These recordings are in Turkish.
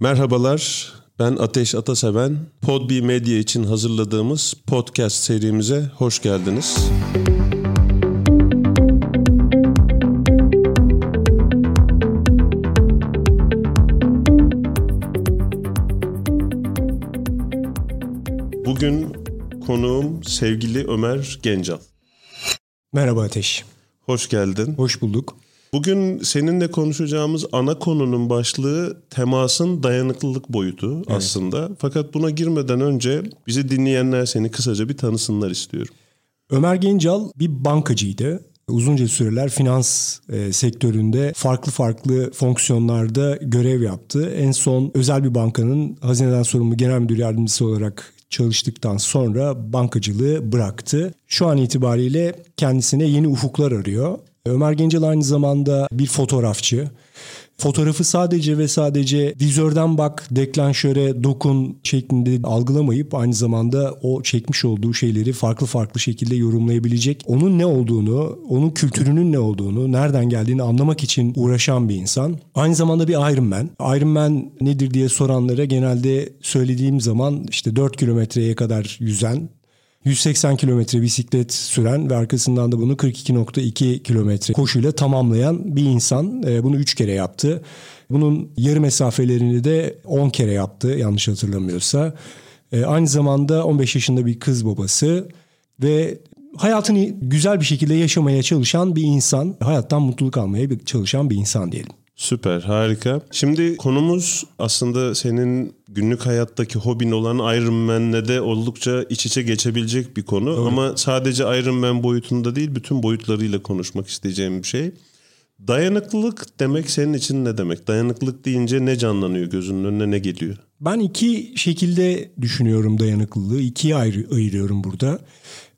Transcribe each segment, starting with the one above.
Merhabalar, ben Ateş Ataseven. Podbi Medya için hazırladığımız podcast serimize hoş geldiniz. Bugün konuğum sevgili Ömer Gencal. Merhaba Ateş. Hoş geldin. Hoş bulduk. Bugün seninle konuşacağımız ana konunun başlığı temasın dayanıklılık boyutu evet. aslında. Fakat buna girmeden önce bizi dinleyenler seni kısaca bir tanısınlar istiyorum. Ömer Gencal bir bankacıydı. Uzunca süreler finans e, sektöründe farklı farklı fonksiyonlarda görev yaptı. En son özel bir bankanın hazineden sorumlu genel müdür yardımcısı olarak çalıştıktan sonra bankacılığı bıraktı. Şu an itibariyle kendisine yeni ufuklar arıyor. Ömer Gencel aynı zamanda bir fotoğrafçı. Fotoğrafı sadece ve sadece vizörden bak, deklanşöre dokun şeklinde algılamayıp aynı zamanda o çekmiş olduğu şeyleri farklı farklı şekilde yorumlayabilecek, onun ne olduğunu, onun kültürünün ne olduğunu, nereden geldiğini anlamak için uğraşan bir insan. Aynı zamanda bir Iron Man. Iron Man nedir diye soranlara genelde söylediğim zaman işte 4 kilometreye kadar yüzen, 180 kilometre bisiklet süren ve arkasından da bunu 42.2 kilometre koşuyla tamamlayan bir insan. E, bunu 3 kere yaptı. Bunun yarı mesafelerini de 10 kere yaptı yanlış hatırlamıyorsa. E, aynı zamanda 15 yaşında bir kız babası ve hayatını güzel bir şekilde yaşamaya çalışan bir insan, hayattan mutluluk almaya çalışan bir insan diyelim. Süper, harika. Şimdi konumuz aslında senin günlük hayattaki hobin olan Iron Man'le de oldukça iç içe geçebilecek bir konu. Evet. Ama sadece Iron Man boyutunda değil, bütün boyutlarıyla konuşmak isteyeceğim bir şey. Dayanıklılık demek senin için ne demek? Dayanıklılık deyince ne canlanıyor gözünün önüne ne geliyor? Ben iki şekilde düşünüyorum dayanıklılığı. İkiye ayrı, ayırıyorum burada.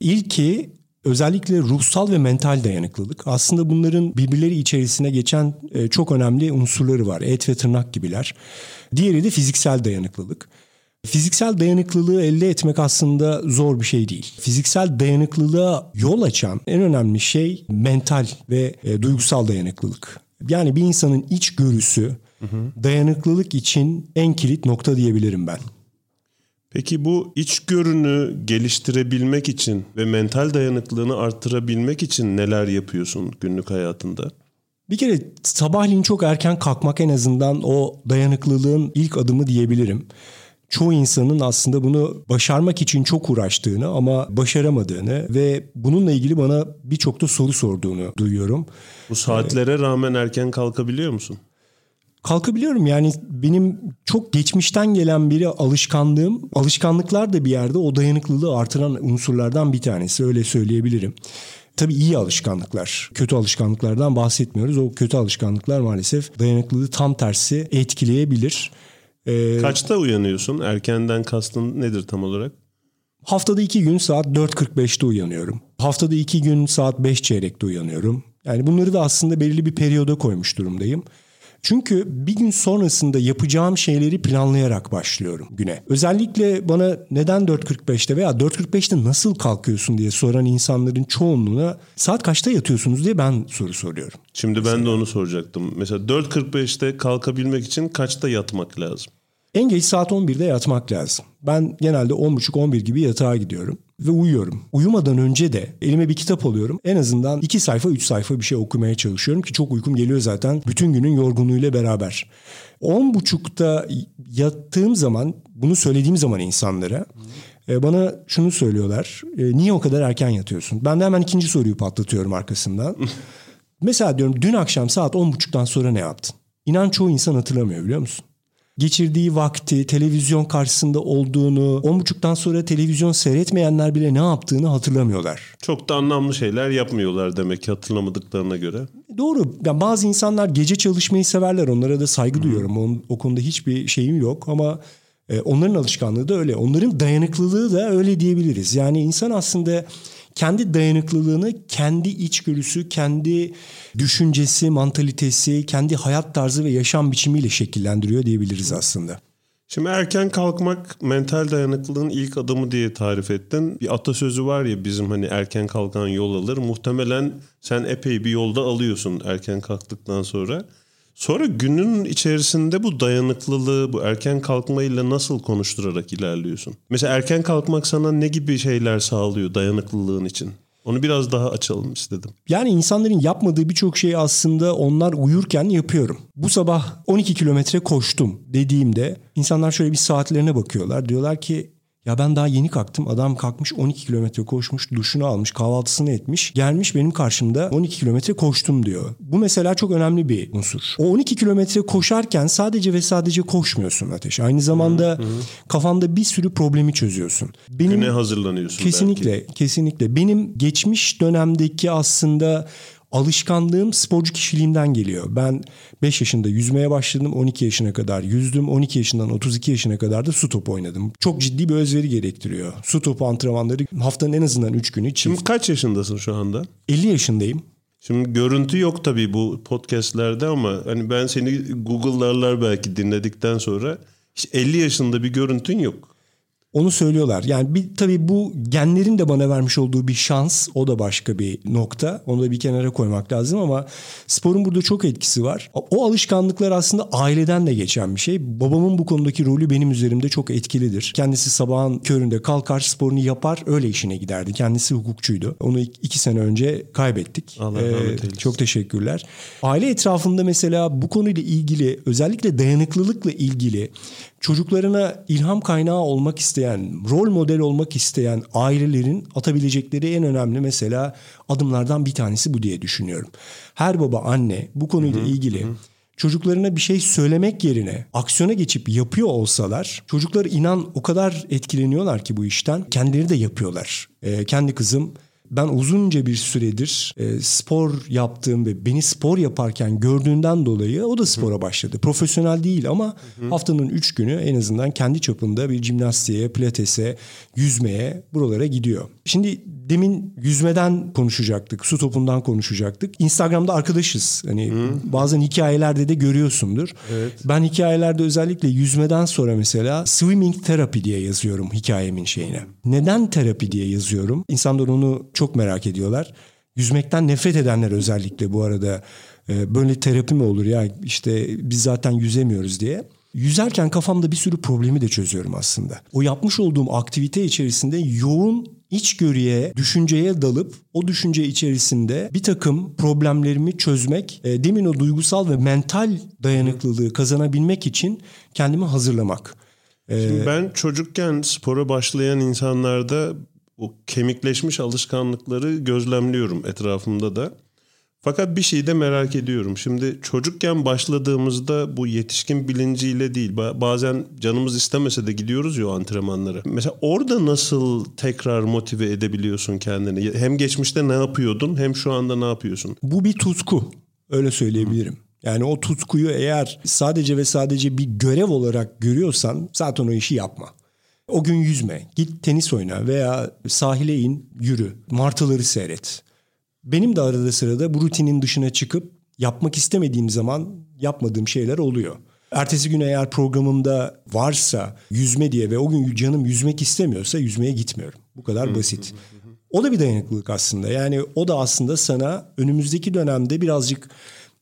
İlki özellikle ruhsal ve mental dayanıklılık. Aslında bunların birbirleri içerisine geçen e, çok önemli unsurları var. Et ve tırnak gibiler. Diğeri de fiziksel dayanıklılık. Fiziksel dayanıklılığı elde etmek aslında zor bir şey değil. Fiziksel dayanıklılığa yol açan en önemli şey mental ve e, duygusal dayanıklılık. Yani bir insanın iç görüsü dayanıklılık için en kilit nokta diyebilirim ben. Peki bu iç görünü geliştirebilmek için ve mental dayanıklılığını arttırabilmek için neler yapıyorsun günlük hayatında? Bir kere sabahleyin çok erken kalkmak en azından o dayanıklılığın ilk adımı diyebilirim. Çoğu insanın aslında bunu başarmak için çok uğraştığını ama başaramadığını ve bununla ilgili bana birçok da soru sorduğunu duyuyorum. Bu saatlere rağmen erken kalkabiliyor musun? Kalkabiliyorum. Yani benim çok geçmişten gelen biri alışkanlığım. Alışkanlıklar da bir yerde o dayanıklılığı artıran unsurlardan bir tanesi öyle söyleyebilirim. Tabii iyi alışkanlıklar. Kötü alışkanlıklardan bahsetmiyoruz. O kötü alışkanlıklar maalesef dayanıklılığı tam tersi etkileyebilir. Ee, Kaçta uyanıyorsun? Erkenden kastın nedir tam olarak? Haftada iki gün saat 4.45'te uyanıyorum. Haftada iki gün saat 5 çeyrekte uyanıyorum. Yani bunları da aslında belirli bir periyoda koymuş durumdayım. Çünkü bir gün sonrasında yapacağım şeyleri planlayarak başlıyorum güne. Özellikle bana neden 4.45'te veya 4.45'te nasıl kalkıyorsun diye soran insanların çoğunluğuna saat kaçta yatıyorsunuz diye ben soru soruyorum. Şimdi ben de onu soracaktım. Mesela 4.45'te kalkabilmek için kaçta yatmak lazım? En geç saat 11'de yatmak lazım. Ben genelde 10.30-11 gibi yatağa gidiyorum ve uyuyorum. Uyumadan önce de elime bir kitap alıyorum. En azından 2 sayfa 3 sayfa bir şey okumaya çalışıyorum ki çok uykum geliyor zaten bütün günün yorgunluğuyla beraber. 10.30'da yattığım zaman bunu söylediğim zaman insanlara e, bana şunu söylüyorlar. E, niye o kadar erken yatıyorsun? Ben de hemen ikinci soruyu patlatıyorum arkasından. Mesela diyorum dün akşam saat 10.30'dan sonra ne yaptın? İnan çoğu insan hatırlamıyor biliyor musun? Geçirdiği vakti, televizyon karşısında olduğunu, on buçuktan sonra televizyon seyretmeyenler bile ne yaptığını hatırlamıyorlar. Çok da anlamlı şeyler yapmıyorlar demek ki hatırlamadıklarına göre. Doğru. Yani bazı insanlar gece çalışmayı severler. Onlara da saygı hmm. duyuyorum. O, o konuda hiçbir şeyim yok ama e, onların alışkanlığı da öyle. Onların dayanıklılığı da öyle diyebiliriz. Yani insan aslında kendi dayanıklılığını kendi içgörüsü, kendi düşüncesi, mantalitesi, kendi hayat tarzı ve yaşam biçimiyle şekillendiriyor diyebiliriz aslında. Şimdi erken kalkmak mental dayanıklılığın ilk adımı diye tarif ettin. Bir atasözü var ya bizim hani erken kalkan yol alır. Muhtemelen sen epey bir yolda alıyorsun erken kalktıktan sonra. Sonra günün içerisinde bu dayanıklılığı, bu erken kalkmayla nasıl konuşturarak ilerliyorsun? Mesela erken kalkmak sana ne gibi şeyler sağlıyor dayanıklılığın için? Onu biraz daha açalım istedim. Yani insanların yapmadığı birçok şeyi aslında onlar uyurken yapıyorum. Bu sabah 12 kilometre koştum dediğimde insanlar şöyle bir saatlerine bakıyorlar. Diyorlar ki ya ben daha yeni kalktım. Adam kalkmış 12 kilometre koşmuş, duşunu almış, kahvaltısını etmiş. Gelmiş benim karşımda 12 kilometre koştum diyor. Bu mesela çok önemli bir unsur. O 12 kilometre koşarken sadece ve sadece koşmuyorsun Ateş. Aynı zamanda hı hı. kafanda bir sürü problemi çözüyorsun. Benim Güne hazırlanıyorsun Kesinlikle, belki. kesinlikle. Benim geçmiş dönemdeki aslında alışkanlığım sporcu kişiliğimden geliyor. Ben 5 yaşında yüzmeye başladım. 12 yaşına kadar yüzdüm. 12 yaşından 32 yaşına kadar da su topu oynadım. Çok ciddi bir özveri gerektiriyor. Su topu antrenmanları haftanın en azından 3 günü. Çift. Şimdi kaç yaşındasın şu anda? 50 yaşındayım. Şimdi görüntü yok tabii bu podcastlerde ama hani ben seni Google'larlar belki dinledikten sonra işte 50 yaşında bir görüntün yok. Onu söylüyorlar. Yani bir tabii bu genlerin de bana vermiş olduğu bir şans. O da başka bir nokta. Onu da bir kenara koymak lazım ama sporun burada çok etkisi var. O alışkanlıklar aslında aileden de geçen bir şey. Babamın bu konudaki rolü benim üzerimde çok etkilidir. Kendisi sabahın köründe kalkar sporunu yapar öyle işine giderdi. Kendisi hukukçuydu. Onu iki sene önce kaybettik. Allah ee, Çok teşekkürler. Aile etrafında mesela bu konuyla ilgili özellikle dayanıklılıkla ilgili çocuklarına ilham kaynağı olmak isteyen, rol model olmak isteyen ailelerin atabilecekleri en önemli mesela adımlardan bir tanesi bu diye düşünüyorum. Her baba anne bu konuyla hı-hı, ilgili hı. çocuklarına bir şey söylemek yerine aksiyona geçip yapıyor olsalar çocuklar inan o kadar etkileniyorlar ki bu işten kendileri de yapıyorlar. Ee, kendi kızım ben uzunca bir süredir e, spor yaptığım ve beni spor yaparken gördüğünden dolayı o da spora başladı. Profesyonel değil ama Hı-hı. haftanın üç günü en azından kendi çapında bir jimnastiğe, pilatese, yüzmeye buralara gidiyor. Şimdi demin yüzmeden konuşacaktık, su topundan konuşacaktık. Instagram'da arkadaşız. Hani Hı. bazen hikayelerde de görüyorsundur. Evet. Ben hikayelerde özellikle yüzmeden sonra mesela swimming therapy diye yazıyorum hikayemin şeyine. Neden terapi diye yazıyorum? İnsanlar onu çok merak ediyorlar. Yüzmekten nefret edenler özellikle bu arada e, böyle terapi mi olur ya işte biz zaten yüzemiyoruz diye. Yüzerken kafamda bir sürü problemi de çözüyorum aslında. O yapmış olduğum aktivite içerisinde yoğun içgörüye, düşünceye dalıp o düşünce içerisinde bir takım problemlerimi çözmek, e, demin o duygusal ve mental dayanıklılığı kazanabilmek için kendimi hazırlamak. E, Şimdi ben çocukken spora başlayan insanlarda o kemikleşmiş alışkanlıkları gözlemliyorum etrafımda da. Fakat bir şey de merak ediyorum. Şimdi çocukken başladığımızda bu yetişkin bilinciyle değil. Bazen canımız istemese de gidiyoruz ya antrenmanlara. Mesela orada nasıl tekrar motive edebiliyorsun kendini? Hem geçmişte ne yapıyordun hem şu anda ne yapıyorsun? Bu bir tutku. Öyle söyleyebilirim. Yani o tutkuyu eğer sadece ve sadece bir görev olarak görüyorsan zaten o işi yapma. O gün yüzme, git tenis oyna veya sahile in, yürü, martıları seyret. Benim de arada sırada bu rutinin dışına çıkıp yapmak istemediğim zaman yapmadığım şeyler oluyor. Ertesi gün eğer programımda varsa yüzme diye ve o gün canım yüzmek istemiyorsa yüzmeye gitmiyorum. Bu kadar basit. O da bir dayanıklılık aslında. Yani o da aslında sana önümüzdeki dönemde birazcık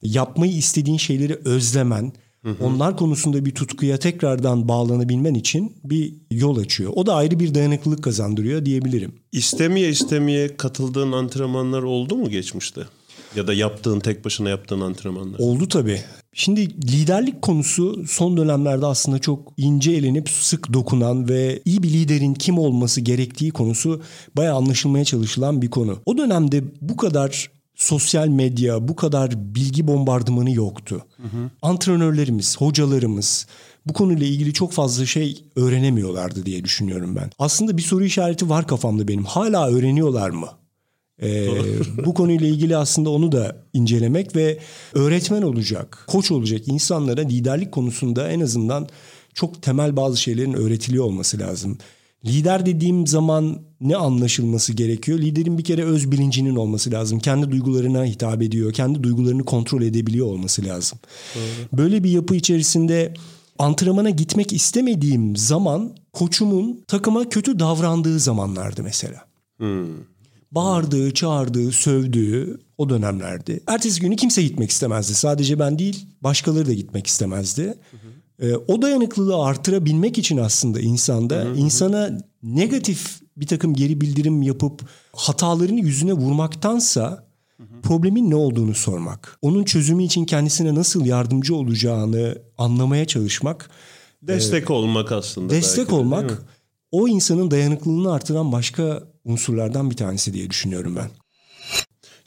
yapmayı istediğin şeyleri özlemen, onlar konusunda bir tutkuya tekrardan bağlanabilmen için bir yol açıyor. O da ayrı bir dayanıklılık kazandırıyor diyebilirim. İstemeye istemeye katıldığın antrenmanlar oldu mu geçmişte? Ya da yaptığın tek başına yaptığın antrenmanlar. Oldu tabii. Şimdi liderlik konusu son dönemlerde aslında çok ince elenip sık dokunan ve iyi bir liderin kim olması gerektiği konusu bayağı anlaşılmaya çalışılan bir konu. O dönemde bu kadar sosyal medya, bu kadar bilgi bombardımanı yoktu. Hı hı. Antrenörlerimiz, hocalarımız bu konuyla ilgili çok fazla şey öğrenemiyorlardı diye düşünüyorum ben. Aslında bir soru işareti var kafamda benim. Hala öğreniyorlar mı? Ee, bu konuyla ilgili aslında onu da incelemek ve öğretmen olacak, koç olacak insanlara liderlik konusunda en azından çok temel bazı şeylerin öğretiliyor olması lazım. Lider dediğim zaman ne anlaşılması gerekiyor? Liderin bir kere öz bilincinin olması lazım. Kendi duygularına hitap ediyor. Kendi duygularını kontrol edebiliyor olması lazım. Doğru. Böyle bir yapı içerisinde antrenmana gitmek istemediğim zaman koçumun takıma kötü davrandığı zamanlardı mesela. Hmm. Bağırdığı, çağırdığı, sövdüğü o dönemlerdi. Ertesi günü kimse gitmek istemezdi. Sadece ben değil başkaları da gitmek istemezdi. Ee, o dayanıklılığı artırabilmek için aslında insanda insana negatif bir takım geri bildirim yapıp hatalarını yüzüne vurmaktansa problemin ne olduğunu sormak. Onun çözümü için kendisine nasıl yardımcı olacağını anlamaya çalışmak. Destek olmak aslında. Destek belki de, olmak o insanın dayanıklılığını artıran başka unsurlardan bir tanesi diye düşünüyorum ben.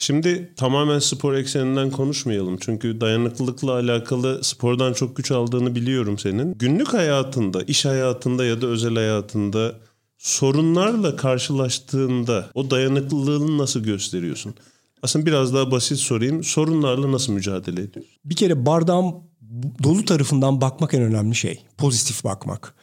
Şimdi tamamen spor ekseninden konuşmayalım. Çünkü dayanıklılıkla alakalı spordan çok güç aldığını biliyorum senin. Günlük hayatında, iş hayatında ya da özel hayatında sorunlarla karşılaştığında o dayanıklılığını nasıl gösteriyorsun? Aslında biraz daha basit sorayım. Sorunlarla nasıl mücadele ediyorsun? Bir kere bardağın dolu tarafından bakmak en önemli şey. Pozitif bakmak.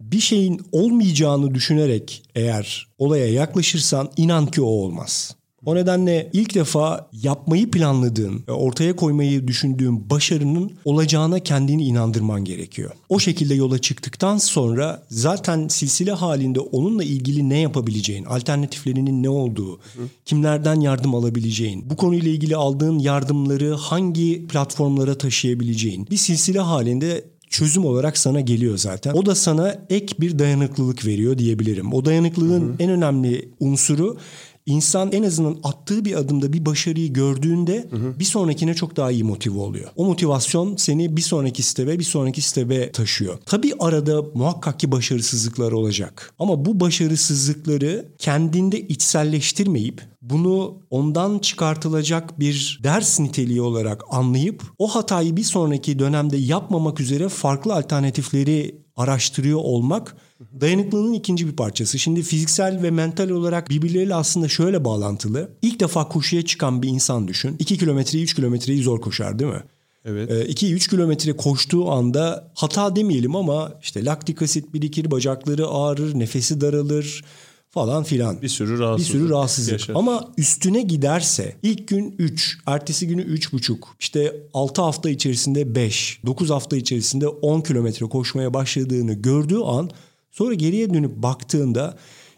Bir şeyin olmayacağını düşünerek eğer olaya yaklaşırsan inan ki o olmaz. O nedenle ilk defa yapmayı planladığın, ortaya koymayı düşündüğün başarının olacağına kendini inandırman gerekiyor. O şekilde yola çıktıktan sonra zaten silsile halinde onunla ilgili ne yapabileceğin, alternatiflerinin ne olduğu, kimlerden yardım alabileceğin, bu konuyla ilgili aldığın yardımları hangi platformlara taşıyabileceğin bir silsile halinde çözüm olarak sana geliyor zaten. O da sana ek bir dayanıklılık veriyor diyebilirim. O dayanıklılığın en önemli unsuru İnsan en azından attığı bir adımda bir başarıyı gördüğünde bir sonrakine çok daha iyi motive oluyor. O motivasyon seni bir sonraki stebe bir sonraki stebe taşıyor. Tabii arada muhakkak ki başarısızlıklar olacak. Ama bu başarısızlıkları kendinde içselleştirmeyip bunu ondan çıkartılacak bir ders niteliği olarak anlayıp o hatayı bir sonraki dönemde yapmamak üzere farklı alternatifleri araştırıyor olmak dayanıklılığın ikinci bir parçası. Şimdi fiziksel ve mental olarak birbirleriyle aslında şöyle bağlantılı. İlk defa koşuya çıkan bir insan düşün. 2 kilometreyi 3 kilometreyi zor koşar değil mi? Evet. 2-3 kilometre koştuğu anda hata demeyelim ama işte laktik asit birikir, bacakları ağrır, nefesi daralır falan filan. Bir sürü Bir rahatsızlık. sürü rahatsızlık. yaşar. Ama üstüne giderse ilk gün 3, ertesi günü 3,5, işte 6 hafta içerisinde 5, 9 hafta içerisinde 10 kilometre koşmaya başladığını gördüğü an sonra geriye dönüp baktığında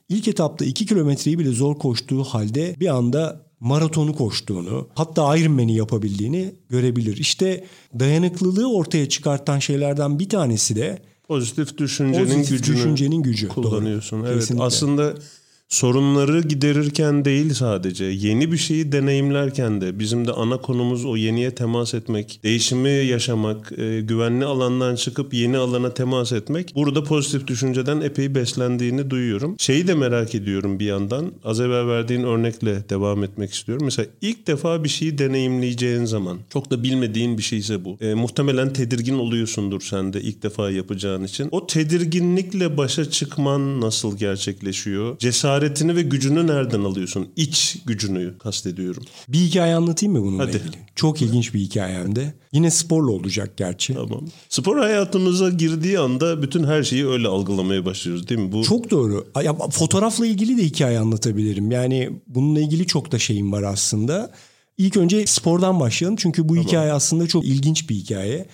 ilk etapta 2 kilometreyi bile zor koştuğu halde bir anda maratonu koştuğunu hatta Ironman'i yapabildiğini görebilir. İşte dayanıklılığı ortaya çıkartan şeylerden bir tanesi de Pozitif düşüncenin Pozitif gücünü düşüncenin gücü. kullanıyorsun. Doğru. Evet. Kesinlikle. Aslında sorunları giderirken değil sadece yeni bir şeyi deneyimlerken de bizim de ana konumuz o yeniye temas etmek, değişimi yaşamak, e, güvenli alandan çıkıp yeni alana temas etmek. Burada pozitif düşünceden epey beslendiğini duyuyorum. Şeyi de merak ediyorum bir yandan. Az evvel verdiğin örnekle devam etmek istiyorum. Mesela ilk defa bir şeyi deneyimleyeceğin zaman çok da bilmediğin bir şeyse bu. E, muhtemelen tedirgin oluyorsundur sen de ilk defa yapacağın için. O tedirginlikle başa çıkman nasıl gerçekleşiyor? Cesaretini ve gücünü nereden alıyorsun? İç gücünü kastediyorum. Bir hikaye anlatayım mı bununla Hadi. ilgili? Çok ilginç bir hikayem de. Yine sporla olacak gerçi. Tamam. Spor hayatımıza girdiği anda bütün her şeyi öyle algılamaya başlıyoruz değil mi? Bu Çok doğru. Ya, fotoğrafla ilgili de hikaye anlatabilirim. Yani bununla ilgili çok da şeyim var aslında. İlk önce spordan başlayalım. Çünkü bu hikaye aslında çok ilginç bir hikaye.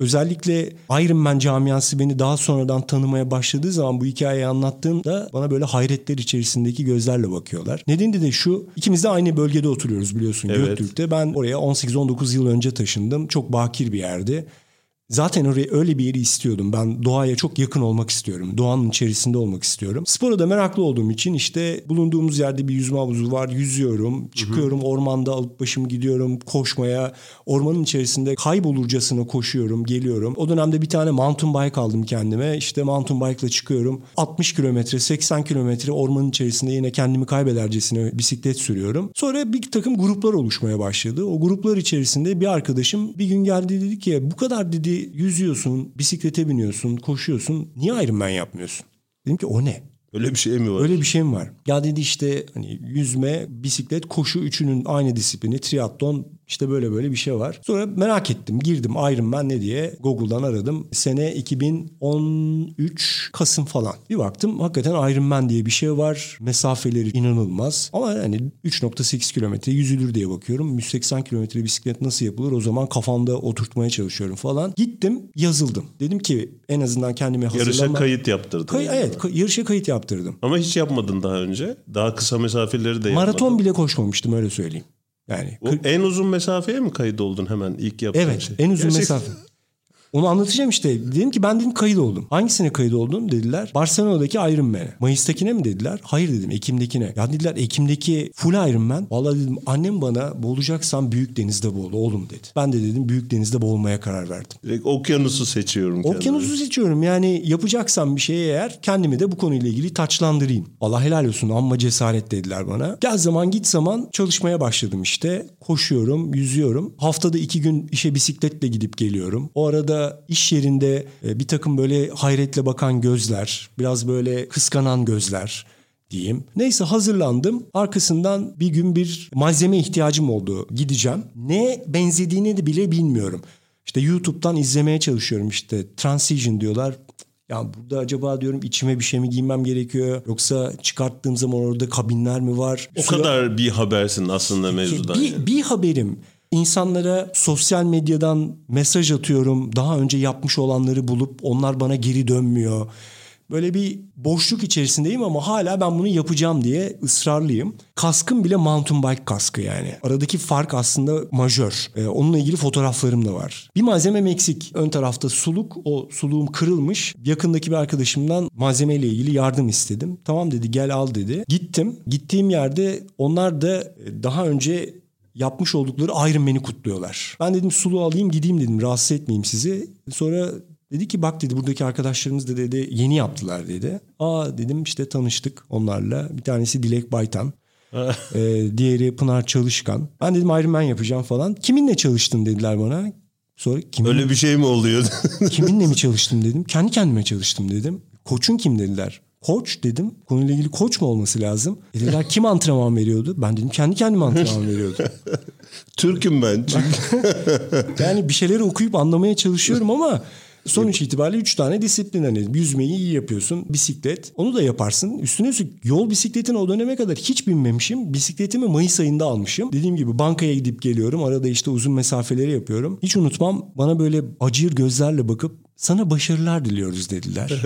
Özellikle Iron Man camiası beni daha sonradan tanımaya başladığı zaman bu hikayeyi anlattığımda bana böyle hayretler içerisindeki gözlerle bakıyorlar. Nedeni de şu, ikimiz de aynı bölgede oturuyoruz biliyorsun Evet. Göktürk'te. Ben oraya 18-19 yıl önce taşındım. Çok bakir bir yerdi. Zaten oraya öyle bir yeri istiyordum. Ben doğaya çok yakın olmak istiyorum. Doğanın içerisinde olmak istiyorum. Spora da meraklı olduğum için işte bulunduğumuz yerde bir yüzme havuzu var. Yüzüyorum. Çıkıyorum ormanda alıp başımı gidiyorum koşmaya. Ormanın içerisinde kaybolurcasına koşuyorum, geliyorum. O dönemde bir tane mountain bike aldım kendime. İşte mountain bike'la çıkıyorum. 60 kilometre, 80 kilometre ormanın içerisinde yine kendimi kaybedercesine bisiklet sürüyorum. Sonra bir takım gruplar oluşmaya başladı. O gruplar içerisinde bir arkadaşım bir gün geldi dedi ki bu kadar dedi yüzüyorsun, bisiklete biniyorsun, koşuyorsun. Niye Ironman yapmıyorsun? Dedim ki o ne? öyle bir şey mi var? Öyle bir şey mi var? Ya dedi işte hani yüzme, bisiklet, koşu üçünün aynı disiplini, triatlon İşte böyle böyle bir şey var. Sonra merak ettim. Girdim Iron Man ne diye Google'dan aradım. Sene 2013 Kasım falan. Bir baktım hakikaten Iron Man diye bir şey var. Mesafeleri inanılmaz. Ama yani 3.8 kilometre yüzülür diye bakıyorum. 180 kilometre bisiklet nasıl yapılır? O zaman kafamda oturtmaya çalışıyorum falan. Gittim yazıldım. Dedim ki en azından kendime hazırlama. Yarışa kayıt yaptırdın. Kay- evet ka- yarışa kayıt yaptırdım. Ama hiç yapmadın daha önce. Daha kısa mesafeleri de Maraton yapmadın. bile koşmamıştım öyle söyleyeyim. Yani O en uzun mesafeye mi kayıt oldun hemen ilk yaptığın Evet şey? en uzun Gerçekten- mesafe. Onu anlatacağım işte. Dedim ki ben dedim kayıt oldum. Hangisine kayıt oldun dediler. Barcelona'daki Iron Man'e. Mayıs'takine mi dediler? Hayır dedim Ekim'dekine. Ya dediler Ekim'deki full Iron Man. Vallahi dedim annem bana boğulacaksan büyük denizde boğul oğlum dedi. Ben de dedim büyük denizde boğulmaya karar verdim. Direkt okyanusu seçiyorum. kendime. Okyanusu seçiyorum. Yani yapacaksam bir şeye eğer kendimi de bu konuyla ilgili taçlandırayım. Allah helal olsun amma cesaret dediler bana. Gel zaman git zaman çalışmaya başladım işte. Koşuyorum, yüzüyorum. Haftada iki gün işe bisikletle gidip geliyorum. O arada iş yerinde e, bir takım böyle hayretle bakan gözler, biraz böyle kıskanan gözler diyeyim. Neyse hazırlandım. Arkasından bir gün bir malzeme ihtiyacım oldu. Gideceğim. Ne benzediğini de bile bilmiyorum. İşte YouTube'dan izlemeye çalışıyorum işte. Transition diyorlar. Ya burada acaba diyorum içime bir şey mi giymem gerekiyor? Yoksa çıkarttığım zaman orada kabinler mi var? O Suya- kadar bir habersin aslında mevzudan. bir, yani. bir haberim. İnsanlara sosyal medyadan mesaj atıyorum. Daha önce yapmış olanları bulup onlar bana geri dönmüyor. Böyle bir boşluk içerisindeyim ama hala ben bunu yapacağım diye ısrarlıyım. Kaskım bile mountain bike kaskı yani. Aradaki fark aslında majör. Ee, onunla ilgili fotoğraflarım da var. Bir malzemem eksik. Ön tarafta suluk. O suluğum kırılmış. Yakındaki bir arkadaşımdan malzemeyle ilgili yardım istedim. Tamam dedi gel al dedi. Gittim. Gittiğim yerde onlar da e, daha önce yapmış oldukları Iron Man'i kutluyorlar. Ben dedim sulu alayım gideyim dedim rahatsız etmeyeyim sizi. Sonra dedi ki bak dedi buradaki arkadaşlarımız da dedi yeni yaptılar dedi. Aa dedim işte tanıştık onlarla. Bir tanesi Dilek Baytan. ee, diğeri Pınar Çalışkan. Ben dedim Iron Man yapacağım falan. Kiminle çalıştın dediler bana. Sonra kimin, Öyle bir şey mi oluyor? kiminle mi çalıştım dedim. Kendi kendime çalıştım dedim. Koçun kim dediler. Koç dedim. Konuyla ilgili koç mu olması lazım? E Dediler kim antrenman veriyordu? Ben dedim kendi kendime antrenman veriyordum. Türk'üm ben. Yani bir şeyleri okuyup anlamaya çalışıyorum ama sonuç itibariyle üç tane disiplin hani yüzmeyi iyi yapıyorsun bisiklet onu da yaparsın üstüne üstlük yol bisikletine o döneme kadar hiç binmemişim bisikletimi Mayıs ayında almışım dediğim gibi bankaya gidip geliyorum arada işte uzun mesafeleri yapıyorum hiç unutmam bana böyle acır gözlerle bakıp sana başarılar diliyoruz dediler.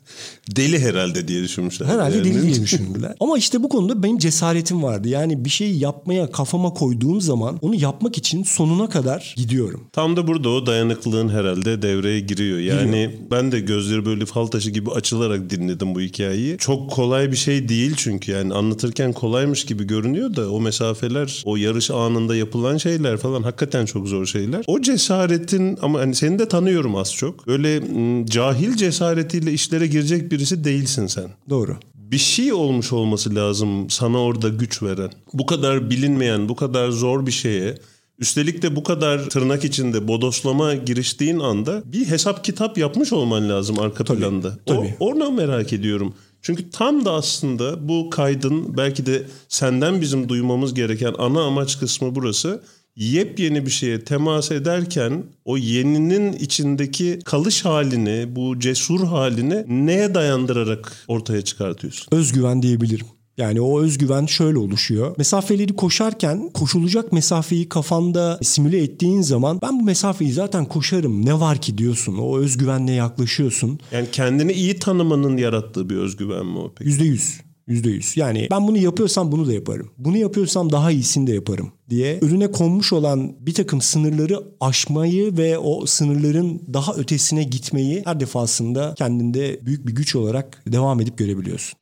deli herhalde diye düşünmüşler. Herhalde Yani. deli diye düşündüler. Ama işte bu konuda benim cesaretim vardı. Yani bir şeyi yapmaya kafama koyduğum zaman onu yapmak için sonuna kadar gidiyorum. Tam da burada o dayanıklılığın herhalde devreye giriyor. Yani ben de gözleri böyle fal taşı gibi açılarak dinledim bu hikayeyi. Çok kolay bir şey değil çünkü yani anlatırken kolaymış gibi görünüyor da o mesafeler, o yarış anında yapılan şeyler falan hakikaten çok zor şeyler. O cesaretin ama hani seni de tanıyorum az çok. Öyle mm, cahil cesaretiyle işlere girecek birisi değilsin sen Doğru. bir şey olmuş olması lazım sana orada güç veren. Bu kadar bilinmeyen, bu kadar zor bir şeye üstelik de bu kadar tırnak içinde bodoslama giriştiğin anda bir hesap kitap yapmış olman lazım arka planda. tabii. O, onu merak ediyorum. Çünkü tam da aslında bu kaydın belki de senden bizim duymamız gereken ana amaç kısmı burası. Yepyeni bir şeye temas ederken o yeninin içindeki kalış halini, bu cesur halini neye dayandırarak ortaya çıkartıyorsun? Özgüven diyebilirim. Yani o özgüven şöyle oluşuyor. Mesafeleri koşarken koşulacak mesafeyi kafanda simüle ettiğin zaman ben bu mesafeyi zaten koşarım ne var ki diyorsun. O özgüvenle yaklaşıyorsun. Yani kendini iyi tanımanın yarattığı bir özgüven mi o peki? Yüzde yüz. Yüzde yüz. Yani ben bunu yapıyorsam bunu da yaparım. Bunu yapıyorsam daha iyisini de yaparım diye önüne konmuş olan bir takım sınırları aşmayı ve o sınırların daha ötesine gitmeyi her defasında kendinde büyük bir güç olarak devam edip görebiliyorsun.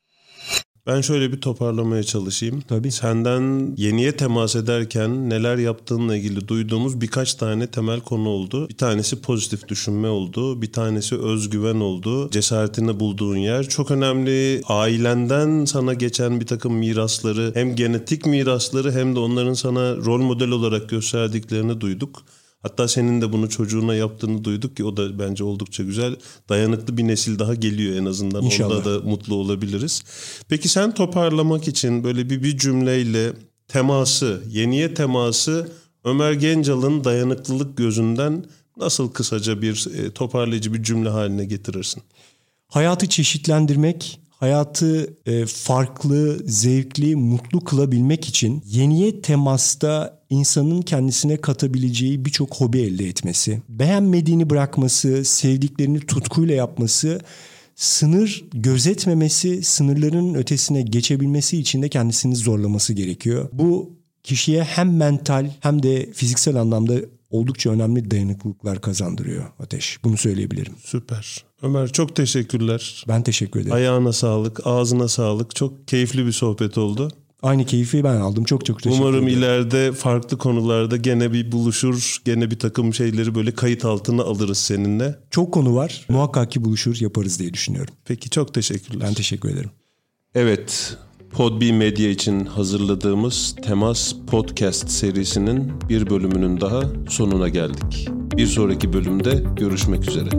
Ben şöyle bir toparlamaya çalışayım. Tabii. Senden yeniye temas ederken neler yaptığınla ilgili duyduğumuz birkaç tane temel konu oldu. Bir tanesi pozitif düşünme oldu. Bir tanesi özgüven oldu. Cesaretini bulduğun yer. Çok önemli ailenden sana geçen bir takım mirasları hem genetik mirasları hem de onların sana rol model olarak gösterdiklerini duyduk. Hatta senin de bunu çocuğuna yaptığını duyduk ki o da bence oldukça güzel. Dayanıklı bir nesil daha geliyor en azından. İnşallah. Onda da mutlu olabiliriz. Peki sen toparlamak için böyle bir, bir cümleyle teması, yeniye teması Ömer Gencal'ın dayanıklılık gözünden nasıl kısaca bir e, toparlayıcı bir cümle haline getirirsin? Hayatı çeşitlendirmek, hayatı e, farklı, zevkli, mutlu kılabilmek için yeniye temasta insanın kendisine katabileceği birçok hobi elde etmesi, beğenmediğini bırakması, sevdiklerini tutkuyla yapması, sınır gözetmemesi, sınırların ötesine geçebilmesi için de kendisini zorlaması gerekiyor. Bu kişiye hem mental hem de fiziksel anlamda oldukça önemli dayanıklılıklar kazandırıyor Ateş. Bunu söyleyebilirim. Süper. Ömer çok teşekkürler. Ben teşekkür ederim. Ayağına sağlık, ağzına sağlık. Çok keyifli bir sohbet oldu. Aynı keyfi ben aldım. Çok çok teşekkür Umarım ederim. ileride farklı konularda gene bir buluşur, gene bir takım şeyleri böyle kayıt altına alırız seninle. Çok konu var. Muhakkak ki buluşur yaparız diye düşünüyorum. Peki çok teşekkürler. Ben teşekkür ederim. Evet, Podbi Medya için hazırladığımız Temas Podcast serisinin bir bölümünün daha sonuna geldik. Bir sonraki bölümde görüşmek üzere.